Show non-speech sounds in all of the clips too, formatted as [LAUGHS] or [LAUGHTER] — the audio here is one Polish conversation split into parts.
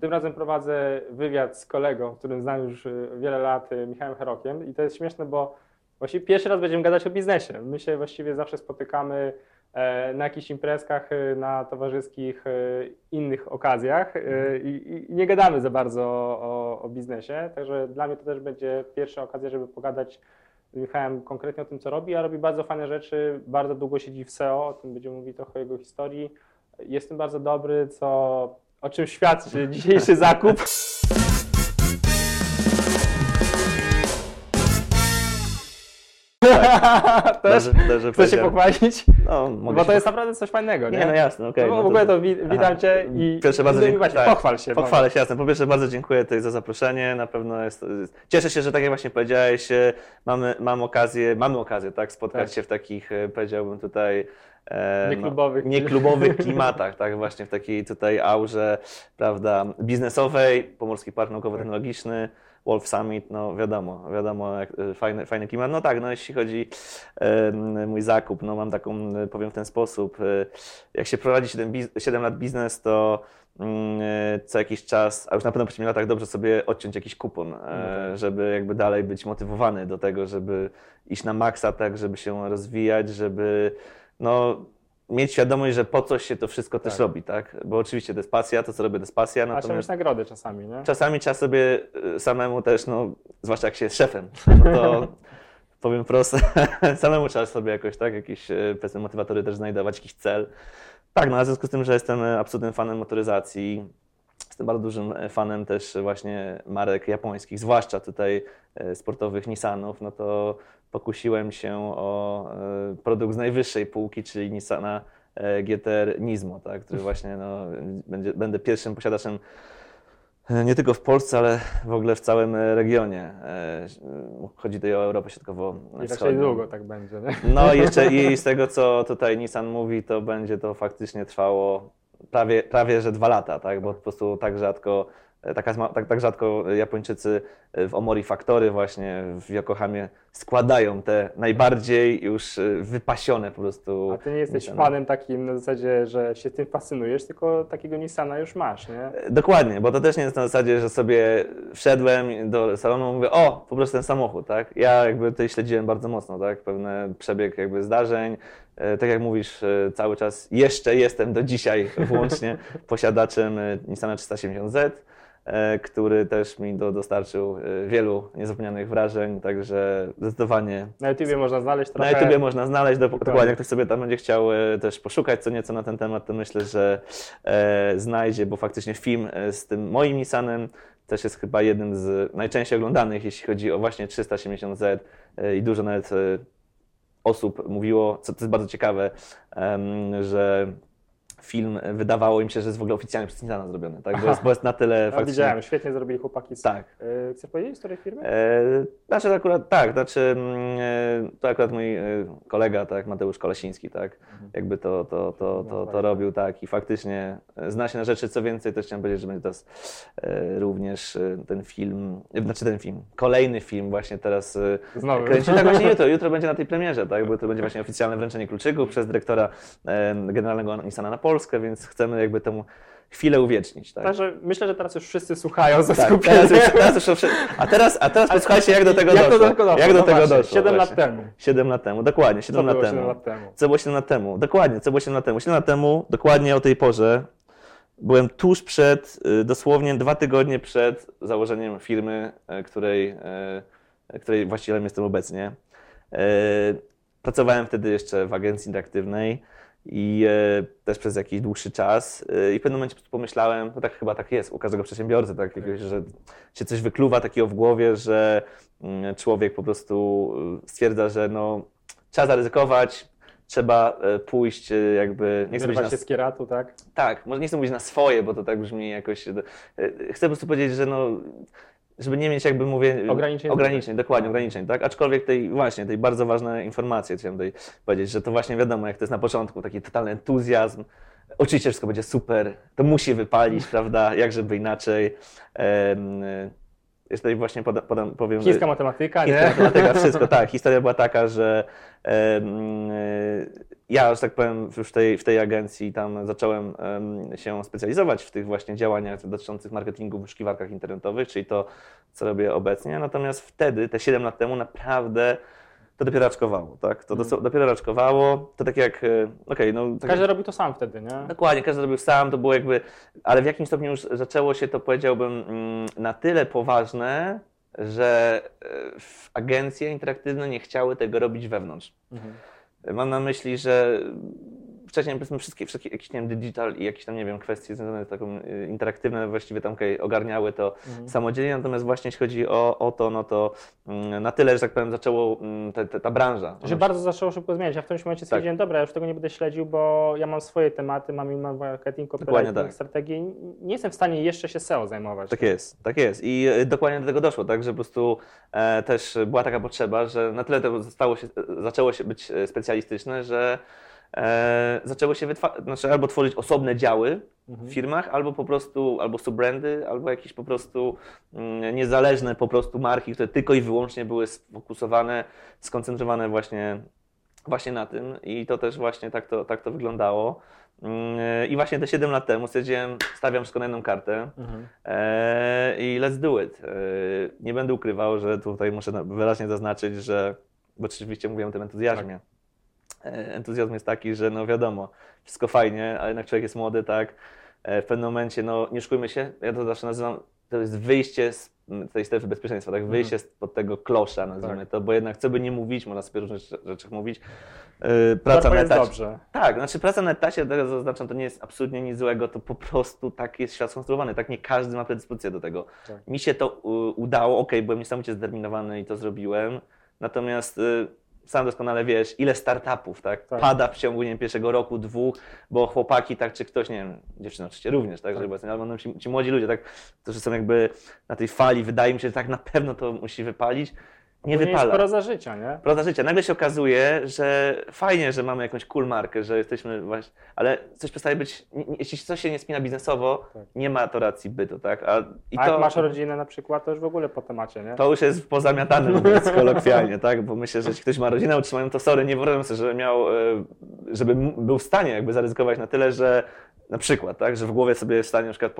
Tym razem prowadzę wywiad z kolegą, którym znam już y, wiele lat, y, Michałem Herokiem. I to jest śmieszne, bo właściwie pierwszy raz będziemy gadać o biznesie. My się właściwie zawsze spotykamy e, na jakichś imprezkach, y, na towarzyskich innych okazjach i, i nie gadamy za bardzo o, o, biznesie. Także dla mnie to też będzie pierwsza okazja, żeby pogadać z Michałem konkretnie o tym, co robi, a robi bardzo fajne rzeczy, bardzo długo siedzi w SEO, o tym będziemy mówić trochę o jego historii. Jestem bardzo dobry, co o czym świadczy dzisiejszy zakup. Tak. [LAUGHS] Też? Dobrze, Chcę się pochwalić? No, mogę Bo to jest naprawdę coś fajnego, nie? Nie, no jasne, okej. Okay, no w ogóle to, wi witam Cię i pierwsze bardzo dziękuję. Tak, pochwal się. Pochwalę się, jasne. Po pierwsze bardzo dziękuję tutaj za zaproszenie. Na pewno jest, cieszę się, że tak jak właśnie powiedziałeś, e, mamy, mam okazję, mamy okazję, tak, spotkać tak. się w takich, e, powiedziałbym tutaj, nieklubowych, no, nieklubowych [LAUGHS] klimatach, tak, właśnie w takiej tutaj aurze, prawda, biznesowej, Pomorski Park Naukowo-Technologiczny, Wolf Summit, no wiadomo, wiadomo, jak, e, fajny, fajny klimat. No tak, no jeśli chodzi e, mój zakup, no mam taką, powiem w ten sposób, e, jak się prowadzi 7, 7 lat biznes, to mm, e, co jakiś czas, a już na pewno po 7 latach dobrze sobie odciąć jakiś kupon, e, no tak. żeby jakby dalej być motywowany do tego, żeby iść na maksa, tak, żeby się rozwijać, żeby no mieć świadomość, że po coś się to wszystko tak. też robi, tak? Bo oczywiście to jest pasja, to co robię to jest pasja. Natomiast... A trzeba mieć nagrody czasami, nie? Czasami trzeba sobie y, samemu też, no, zwłaszcza jak się jest szefem, [LAUGHS] no to powiem prosto, [LAUGHS] samemu trzeba sobie jakoś, tak, jakieś y, powiedzmy motywatory też znajdować, jakiś cel. Tak, no a w związku z tym, że jestem y, absolutnym fanem motoryzacji, Jestem bardzo dużym fanem też właśnie marek japońskich, zwłaszcza tutaj sportowych Nissanów, no to pokusiłem się o e, produkt z najwyższej półki, czyli Nissana e, GTR Nismo, tak, który właśnie no, będzie, będę pierwszym posiadaczem e, nie tylko w Polsce, ale w ogóle w całym regionie. Chodzi tutaj o Europę Środkowo-Wschodnią. I raczej długo tak będzie, nie? No i jeszcze [LAUGHS] i z tego, co tutaj Nissan mówi, to będzie to faktycznie trwało prawie, prawie że dwa lata, tak? bo po prostu tak rzadko tak, tak, tak rzadko Japończycy w Omori Factory właśnie w Yokohamie składają te najbardziej już wypasione po prostu. A ty nie jesteś Nissana. fanem takim na zasadzie, że się tym fascynujesz, tylko takiego Nissana już masz, nie? E, dokładnie, bo to też nie jest na zasadzie, że sobie wszedłem do salonu i mówię, o, po prostu ten samochód, tak? Ja jakby tutaj śledziłem bardzo mocno, tak? Pewne przebieg jakby zdarzeń, e, tak jak mówisz, e, cały czas jeszcze jestem do dzisiaj [LAUGHS] włącznie posiadaczem Nissana 370Z. E, który też mi do, dostarczył e, wielu niezapomnianych wrażeń, także zdecydowanie. Na YouTubie można znaleźć trochę. Na YouTubie można znaleźć, dokładnie, jak ktoś sobie tam będzie chciał e, też poszukać co nieco na ten temat, to myślę, że e, znajdzie, bo faktycznie film z tym moim Nissanem też jest chyba jednym z najczęściej oglądanych, jeśli chodzi o właśnie 370Z i dużo nawet osób mówiło, co to jest bardzo ciekawe, że film wydawało im się, że jest w ogóle oficjalnie przez Nintendo zrobiony, tak? Bo jest, bo jest na tyle ja [LAUGHS] faktycznie... widziałem, świetnie zrobili chłopaki. Tak. E, chcesz powiedzieć historię firmy? E, znaczy akurat tak, znaczy mm, e, to akurat mój e, kolega, tak, Mateusz Kolesiński, tak, mhm. jakby to, to, to, to, to robił, tak, i faktycznie zna się na rzeczy, co więcej, też chciałem powiedzieć, że będzie teraz e, również ten film, znaczy ten film, kolejny film właśnie teraz Znowu. kręci, tak właśnie [LAUGHS] jutro, jutro będzie na tej premierze, tak, bo to będzie właśnie oficjalne wręczenie kluczyków przez dyrektora generalnego Nissana na Polskę, więc chcemy jakby temu chwilę uwiecznić. Tak? Także myślę, że teraz już wszyscy słuchają ze tak, teraz już, teraz już, a teraz, a teraz posłuchajcie, jak do tego jak doszło. Do doszło. Jak do no tego właśnie, doszło? 7 lat temu. 7 lat temu, dokładnie, 7 lat temu. 7 lat temu. Co było 7 lat temu? Dokładnie, co było 7 lat temu? 7 lat temu, dokładnie o tej porze, byłem tuż przed, y, dosłownie dwa tygodnie przed założeniem firmy, y, której, y, której właścicielem jestem obecnie. Pracowałem wtedy jeszcze w agencji interaktywnej i e, też przez jakiś dłuższy czas. E, I w pewnym momencie pomyślałem, no tak chyba tak jest u każdego przedsiębiorcy, tak, jakiegoś, że się coś wykluwa takiego w głowie, że mm, człowiek po prostu e, stwierdza, że no, trzeba zaryzykować, trzeba pójść jakby... Nie chcę na... się z kieratu, tak? Tak, może nie chcę mówić na swoje, bo to tak brzmi jakoś... Chcę po prostu powiedzieć, że no, żeby nie mieć jakby mówię ograniczeń, ograniczeń dokładnie, ograniczeń, tak? Aczkolwiek tej właśnie, tej bardzo ważnej informacji chciałem tutaj powiedzieć, że to właśnie wiadomo, jak to jest na początku, taki totalny entuzjazm, oczywiście wszystko będzie super, to musi wypalić, [LAUGHS] prawda, jak żeby inaczej. Um, jest tutaj właśnie podam, podam, powiem... Chińska matematyka, chińska nie? matematyka, wszystko, [LAUGHS] tak. Historia była taka, że um, ja, że tak powiem, już w tej, w tej agencji tam zacząłem em, się specjalizować w tych właśnie działaniach dotyczących marketingu w wyszukiwarkach internetowych, czyli to, co robię obecnie. Natomiast wtedy, te 7 lat temu, naprawdę to dopiero raczkowało, tak? To Mhm. dopiero raczkowało. To tak jak, e, okej, no... Tak Każdy robi to sam wtedy, nie? Dokładnie, każdy robił sam, to było jakby, ale w jakimś stopniu już zaczęło się to, powiedziałbym, mm, na tyle poważne, że e, agencje interaktywne nie chciały tego robić wewnątrz. Mhm. Mam na myśli, że wcześniej powiedzmy wszystkie, wszystkie jakieś nie wiem, digital i jakieś tam, nie wiem, kwestie związane z taką y, interaktywne właściwie tam ogarniały to Mhm. samodzielnie, natomiast właśnie jeśli chodzi o, o to, no to mm, na tyle, że tak powiem, zaczęło mm, te, te, ta branża. Się bardzo zaczęło szybko zmieniać. Ja w którymś momencie Tak. stwierdziłem, dobra, ja już tego nie będę śledził, bo ja mam swoje tematy, mam inbound marketing, copywriting, tak. strategię. Nie jestem w stanie jeszcze się SEO zajmować. Tak jest, tak jest. I e, dokładnie do tego doszło, tak, że po prostu e, też była taka potrzeba, że na tyle to stało się, zaczęło się być e, specjalistyczne, że e, zaczęło się znaczy albo tworzyć osobne działy Mhm. w firmach, albo po prostu, albo subbrandy, albo jakieś po prostu mm, niezależne po prostu marki, które tylko i wyłącznie były sfokusowane, skoncentrowane właśnie, właśnie na tym i to też właśnie tak to, tak to wyglądało. Mm, I właśnie te 7 lat temu stwierdziłem, stawiam wszystko na jedną kartę, Mhm. Eee, I let's do it. Eee, Nie będę ukrywał, że tutaj muszę wyraźnie zaznaczyć, że, bo oczywiście mówiłem o tym entuzjazmie. Eee, Entuzjazm jest taki, że no wiadomo, wszystko fajnie, ale jednak człowiek jest młody, tak? Eee, W pewnym momencie, no nie szkujmy się, ja to zawsze nazywam, to jest wyjście z tej strefy bezpieczeństwa, tak? Wyjście spod tego klosza, nazwijmy Tak. to, bo jednak co by nie mówić, można sobie rzeczy- rzeczy mówić. Eee, Praca na etacie. dobrze. Tak, znaczy praca na etacie, teraz zaznaczam, to nie jest absolutnie nic złego, to po prostu tak jest świat skonstruowany, tak nie każdy ma predyspozycję do tego. Tak. Mi się to udało, ok, byłem niesamowicie zdeterminowany i to zrobiłem, natomiast y, sam doskonale wiesz, ile startupów tak, Tak. pada w ciągu nie wiem, pierwszego roku, dwóch, bo chłopaki, tak, czy ktoś, nie wiem, dziewczyny oczywiście również, tak, Tak. żeby obecnie, ale ci, ci młodzi ludzie, tak, którzy są jakby na tej fali, wydaje mi się, że tak na pewno to musi wypalić, nie Później jest wypala. proza życia, nie? Prawda życia. Nagle się okazuje, że fajnie, że mamy jakąś cool markę, że jesteśmy właśnie, ale coś przestaje być, jeśli coś się nie spina biznesowo, Tak. nie ma to racji bytu, tak? A, i A to, jak masz rodzinę na przykład, to już w ogóle po temacie, nie? to już jest pozamiatane, mówiąc kolokwialnie, tak? Bo myślę, że jeśli ktoś ma rodzinę utrzymają, to sorry, nie wyobrażam sobie, żeby miał, e, żeby był w stanie jakby zaryzykować na tyle, że na przykład, tak, że w głowie sobie w stanie na przykład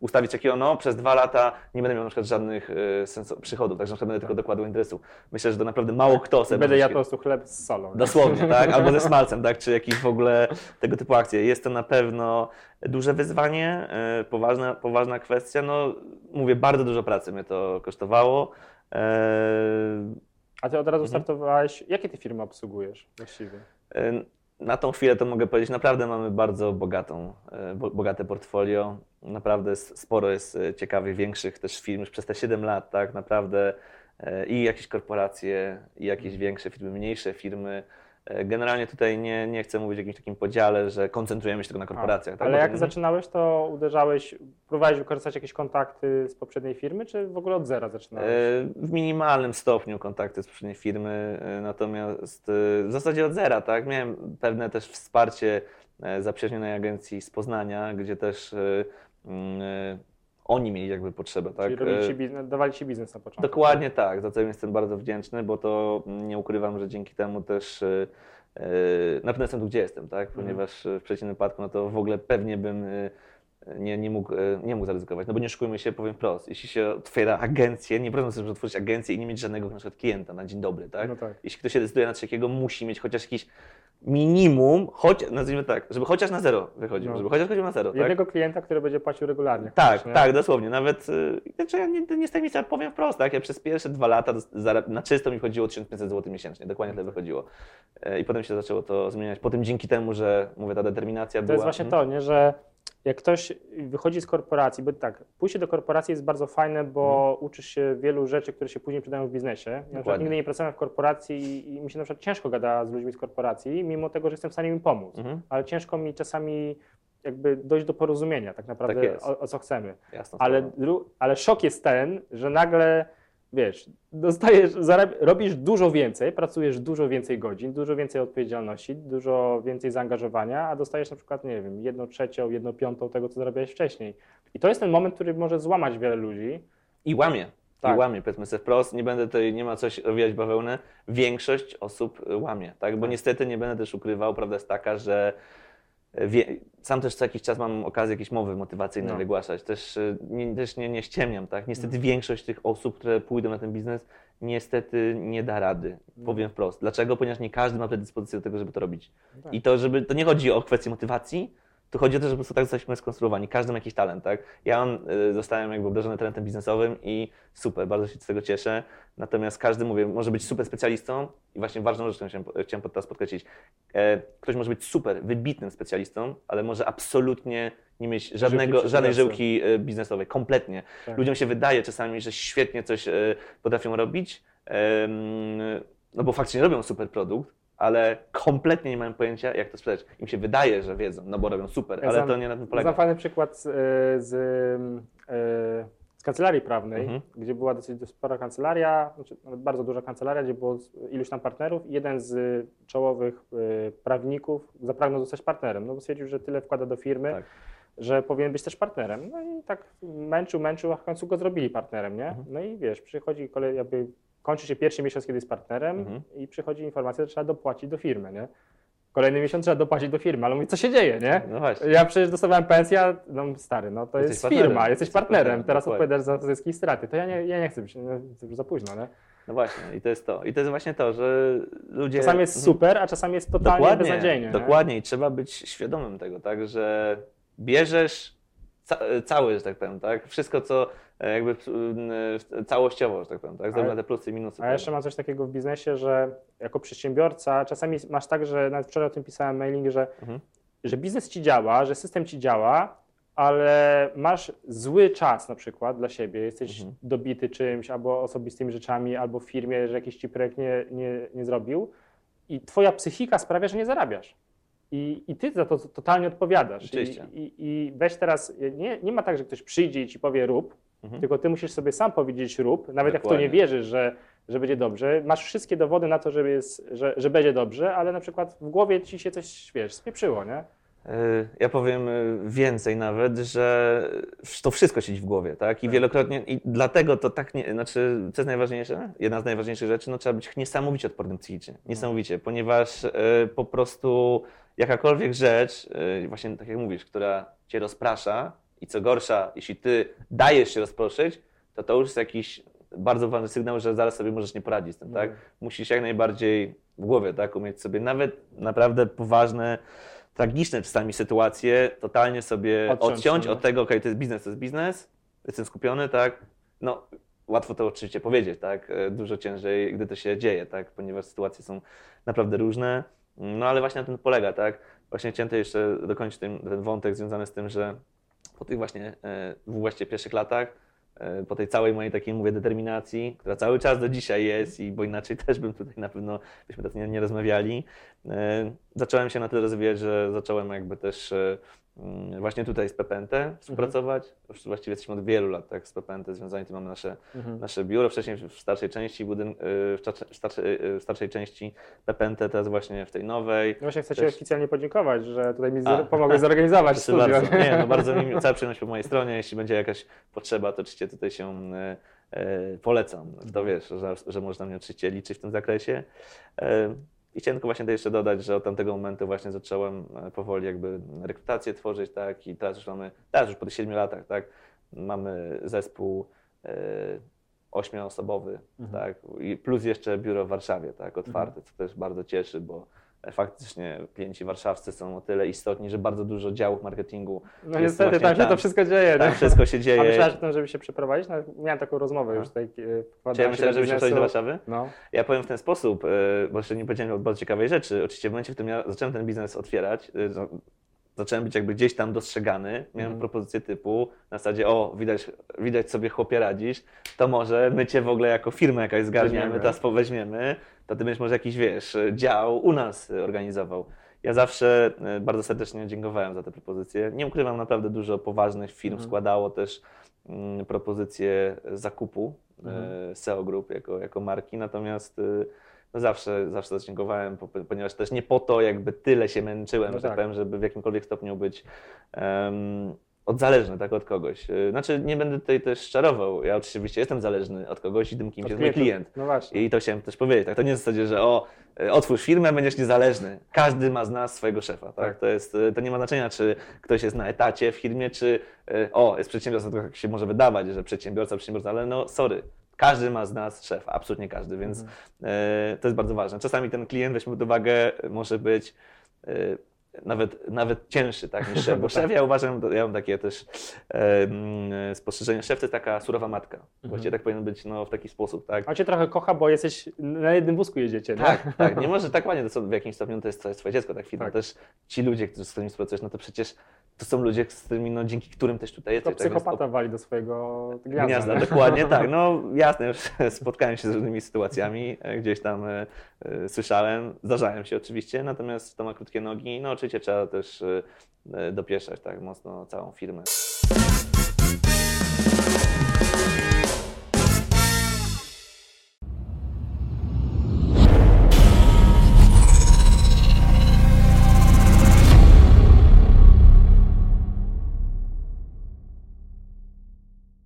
ustawić takiego, no przez dwa lata nie będę miał na przykład żadnych sensu, przychodów, tak, że na przykład będę tylko dokładał interesu. Myślę, że to naprawdę mało kto sobie Będę się- po prostu chleb z solą. nie? Dosłownie, tak? [LAUGHS] Albo ze smalcem, tak? Czy jakieś w ogóle tego typu akcje. Jest to na pewno duże wyzwanie, e, poważna, poważna kwestia. No, mówię, bardzo dużo pracy mnie to kosztowało. E, A ty od razu Mhm. startowałeś, jakie ty firmy obsługujesz właściwie? Na tą chwilę to mogę powiedzieć, naprawdę mamy bardzo bogatą, e, bo- bogate portfolio. Naprawdę sporo jest e, ciekawych, większych też firm już przez te 7 lat, tak? Naprawdę e, i jakieś korporacje, i jakieś większe firmy, mniejsze firmy. E, Generalnie tutaj nie, nie chcę mówić o jakimś takim podziale, że koncentrujemy się tylko na korporacjach. tak? Ale jak to- zaczynałeś, to uderzałeś, próbowałeś wykorzystać jakieś kontakty z poprzedniej firmy, czy w ogóle od zera zaczynałeś? E, W minimalnym stopniu kontakty z poprzedniej firmy, e, natomiast w zasadzie od zera, tak? Miałem pewne też wsparcie zaprzyjaźnionej agencji z Poznania, gdzie też mm, oni mieli jakby potrzebę, tak? Czyli E, biznes, dawali ci biznes na początku. Dokładnie tak, za co jestem bardzo wdzięczny, bo to nie ukrywam, że dzięki temu też e, e, na pewno jestem tu, gdzie jestem, tak? Mhm. Ponieważ w przeciwnym wypadku, no to w ogóle pewnie bym nie, nie, mógł, e, nie mógł zaryzykować. No bo nie szukujmy się, powiem wprost. Jeśli się otwiera agencję, nie problem sobie otworzyć agencję i nie mieć żadnego na przykład klienta na dzień dobry, tak? No tak. Jeśli ktoś się decyduje na takiego, musi mieć chociaż jakiś minimum, choć, nazwijmy tak, żeby chociaż na zero wychodził, No. żeby chociaż chodził na zero, tak? Jednego klienta, który będzie płacił regularnie. Tak, chociaż, tak, dosłownie. Nawet, y, znaczy ja nie, nie z tajemnica, powiem wprost, tak? Ja przez pierwsze dwa lata na czysto mi chodziło 1500 zł miesięcznie, dokładnie tyle wychodziło. E, I potem się zaczęło to zmieniać. Potem dzięki temu, że mówię, ta determinacja To była. jest właśnie to, nie, że jak ktoś wychodzi z korporacji, bo tak, pójście do korporacji jest bardzo fajne, bo uczysz się wielu rzeczy, które się później przydają w biznesie. Ja na przykład nigdy nie pracowałem w korporacji i, i mi się na przykład ciężko gada z ludźmi z korporacji, mimo tego, że jestem w stanie im pomóc. Mhm, Ale ciężko mi czasami jakby dojść do porozumienia tak naprawdę Tak o, o co chcemy. jasna Ale, ale szok jest ten, że nagle wiesz, dostajesz, zarab- robisz dużo więcej, pracujesz dużo więcej godzin, dużo więcej odpowiedzialności, dużo więcej zaangażowania, a dostajesz na przykład, nie wiem, jedną trzecią, jedną piątą tego, co zarabiałeś wcześniej. I to jest ten moment, który może złamać wiele ludzi. I łamie. Tak. i łamie, powiedzmy sobie wprost, nie będę tutaj, nie ma coś owijać bawełnę, większość osób łamie, tak, bo Tak. niestety nie będę też ukrywał, prawda jest taka, że wie, sam też co jakiś czas mam okazję jakieś mowy motywacyjne No. wygłaszać, też, y, nie, też nie, nie ściemniam, tak, niestety Mhm. większość tych osób, które pójdą na ten biznes, niestety nie da rady, No. powiem wprost. Dlaczego? Ponieważ nie każdy ma predyspozycję do tego, żeby to robić. Tak. I to, żeby, to nie chodzi o kwestię motywacji, tu chodzi o to, że po prostu tak zostaliśmy skonstruowani. Każdy ma jakiś talent, tak? Ja mam, y, zostałem jakby obdarzony talentem biznesowym i super, bardzo się z tego cieszę. Natomiast każdy, mówię, może być super specjalistą i właśnie ważną rzecz, którą chciałem, chciałem teraz podkreślić. E, ktoś może być super, wybitnym specjalistą, ale może absolutnie nie mieć żadnego, żadnej żyłki e, biznesowej, kompletnie. Tak. Ludziom się wydaje czasami, że świetnie coś e, potrafią robić, no bo faktycznie robią super produkt, ale kompletnie nie mają pojęcia, jak to sprzedać. Im się wydaje, że wiedzą, no bo robią super, ale znam- to nie na tym Znam polega. fajny przykład z, e, z, e, z kancelarii prawnej, Mhm. gdzie była dosyć spora kancelaria, znaczy bardzo duża kancelaria, gdzie było z- iluś tam partnerów i jeden z czołowych e, prawników zapragnął zostać partnerem, no bo stwierdził, że tyle wkłada do firmy, Tak. że powinien być też partnerem. No i tak męczył, męczył, a w końcu go zrobili partnerem, nie? Mhm. No i wiesz, przychodzi kolej, jakby kończy się pierwszy miesiąc, kiedy jest partnerem Mhm. i przychodzi informacja, że trzeba dopłacić do firmy, nie? Kolejny miesiąc trzeba dopłacić do firmy, ale mówi, co się dzieje, nie? No właśnie. Ja przecież dostawałem pensję, no stary, no to Jesteś jest partnerem. firma, jesteś Jesteś partnerem, partnerem, teraz dokładnie. odpowiadasz za zyski i straty. To ja nie, ja nie chcę być, to już za późno, nie? No właśnie, i to jest to. I to jest właśnie to, że ludzie... Czasami jest Mhm. super, a czasami jest totalnie Dokładnie, beznadziejnie. nie? dokładnie. I trzeba być świadomym tego, tak, że bierzesz cały, że tak powiem, tak? Wszystko, co e, jakby całościowo, że tak powiem, tak? Zarówno te plusy i minusy. A ja jeszcze mam coś takiego w biznesie, że jako przedsiębiorca czasami masz tak, że nawet wczoraj o tym pisałem mailing, że, Mhm. że biznes ci działa, że system ci działa, ale masz zły czas na przykład dla siebie, jesteś Mhm. dobity czymś albo osobistymi rzeczami, albo w firmie, że jakiś ci projekt nie, nie, nie zrobił i twoja psychika sprawia, że nie zarabiasz. I, I ty za to totalnie odpowiadasz. I, Oczywiście. i, I weź teraz, nie, nie ma tak, że ktoś przyjdzie i ci powie rób, Mhm. tylko ty musisz sobie sam powiedzieć rób, nawet jak w to Dokładnie. nie wierzysz, że, że będzie dobrze. Masz wszystkie dowody na to, że, jest, że, że będzie dobrze, ale na przykład w głowie ci się coś, wiesz, spieprzyło, nie? Y, Ja powiem y, więcej nawet, że to wszystko siedzi w głowie, tak? I Tak. wielokrotnie, i dlatego to tak, nie, znaczy, co jest najważniejsze? Jedna z najważniejszych rzeczy, no trzeba być niesamowicie odpornym psychicznie, niesamowicie, ponieważ y, po prostu jakakolwiek rzecz, y, właśnie tak jak mówisz, która cię rozprasza i co gorsza, jeśli ty dajesz się rozproszyć, to to już jest jakiś bardzo ważny sygnał, że zaraz sobie możesz nie poradzić z tym, tak? musisz jak najbardziej w głowie, tak, umieć sobie nawet naprawdę poważne, tragiczne czasami sytuacje totalnie sobie Odciąć, odciąć, no. od tego, okej, to jest biznes, to jest biznes, jestem skupiony, tak, no łatwo to oczywiście powiedzieć, tak, e, dużo ciężej, gdy to się dzieje, tak, ponieważ sytuacje są naprawdę różne, no ale właśnie na tym polega, tak, właśnie chciałem jeszcze dokończyć ten, ten wątek związany z tym, że po tych właśnie, e, w właściwie pierwszych latach, e, po tej całej mojej takiej, mówię, determinacji, która cały czas do dzisiaj jest i bo inaczej [LAUGHS] też bym tutaj na pewno, byśmy tak nie, nie rozmawiali, e, zacząłem się na tyle rozwijać, że zacząłem jakby też e, właśnie tutaj z PPNT współpracować. Już właściwie jesteśmy od wielu lat tak, z PPNT związani, tu mamy nasze, Mhm. nasze biuro, wcześniej w starszej części budyn- e, w starszej, w starszej, e, w starszej części PPNT, teraz właśnie w tej nowej. No właśnie chcę Ci Też- oficjalnie podziękować, że tutaj mi A. pomogłeś zorganizować studio. bardzo. Nie, no bardzo [LAUGHS] mi cała przyjemność po mojej stronie. Jeśli będzie jakaś potrzeba, to oczywiście tutaj się e, polecam. To wiesz, że, że można mnie oczywiście liczyć w tym zakresie. I chciałem tylko właśnie jeszcze dodać, że od tamtego momentu właśnie zacząłem e, powoli jakby rekrutację tworzyć, tak, i teraz już mamy, teraz już po tych siedmiu latach, tak, mamy zespół e, ośmioosobowy, Mhm. tak, i plus jeszcze biuro w Warszawie, tak, otwarte, co też bardzo cieszy, bo faktycznie klienci warszawscy są o tyle istotni, że bardzo dużo działów marketingu No niestety, właśnie tam się tam. to wszystko dzieje. tam nie? wszystko się dzieje. A myślałeś o tym, żeby się przeprowadzić? No, miałem taką rozmowę już tutaj. e, Czy ja myślałem, żeby się przejść do Warszawy? No. Ja powiem w ten sposób, e, bo jeszcze nie powiedziałem o bardzo ciekawej rzeczy. Oczywiście w momencie, w którym ja zacząłem ten biznes otwierać, e, za- zacząłem być jakby gdzieś tam dostrzegany, miałem propozycję typu na zasadzie, o, widać, widać sobie chłopie radzisz, to może my cię w ogóle jako firmę jakaś zgarniamy, teraz weźmiemy, to ty będziesz może jakiś, wiesz, dział u nas organizował. Ja zawsze e, bardzo serdecznie dziękowałem za te propozycje. Nie ukrywam, naprawdę dużo poważnych firm Mhm. składało też mm, propozycje zakupu Mhm. e, SEO Group jako, jako marki, natomiast e, no zawsze, zawsze zadziękowałem, po- ponieważ też nie po to jakby tyle się męczyłem, No że tak tak. powiem, żeby w jakimkolwiek stopniu być em, odzależny tak, od kogoś. Y, Znaczy, nie będę tutaj też czarował. Ja oczywiście jestem zależny od kogoś i tym kimś Od jest mój klient. No właśnie. I to chciałem też powiedzieć. Tak? To nie jest w zasadzie, że o, y, otwórz firmę, będziesz niezależny. Każdy ma z nas swojego szefa. Tak? Tak. To, jest, y, to nie ma znaczenia, czy ktoś jest na etacie w firmie, czy o, jest przedsiębiorca, to tak się może wydawać, że przedsiębiorca, przedsiębiorca, ale no sorry. Każdy ma z nas szefa, absolutnie każdy, więc Mhm. y, to jest bardzo ważne. Czasami ten klient, weźmy pod uwagę, może być y, nawet, nawet cięższy tak, niż szef, bo szef ja uważam, ja mam takie też e, spostrzeżenie, szef to jest taka surowa matka. Właściwie tak powinien być no, w taki sposób, tak? On cię trochę kocha, bo jesteś na jednym wózku jedziecie, nie? Tak, tak, nie może tak ładnie, to w jakimś stopniu to jest twoje, twoje dziecko, tak firma Tak. też ci ludzie, którzy, z którymi współpracujesz, no to przecież to są ludzie, z którymi, no dzięki którym też tutaj To jesteś. tak? Więc psychopata wali do swojego gniazda. Gniazda, nie? dokładnie tak. No [LAUGHS] jasne, już [LAUGHS] spotkałem się z różnymi sytuacjami, e, gdzieś tam e, e, słyszałem, zdarzają się oczywiście, natomiast to ma krótkie nogi, no oczywiście trzeba też e, e, dopieszczać tak mocno całą firmę.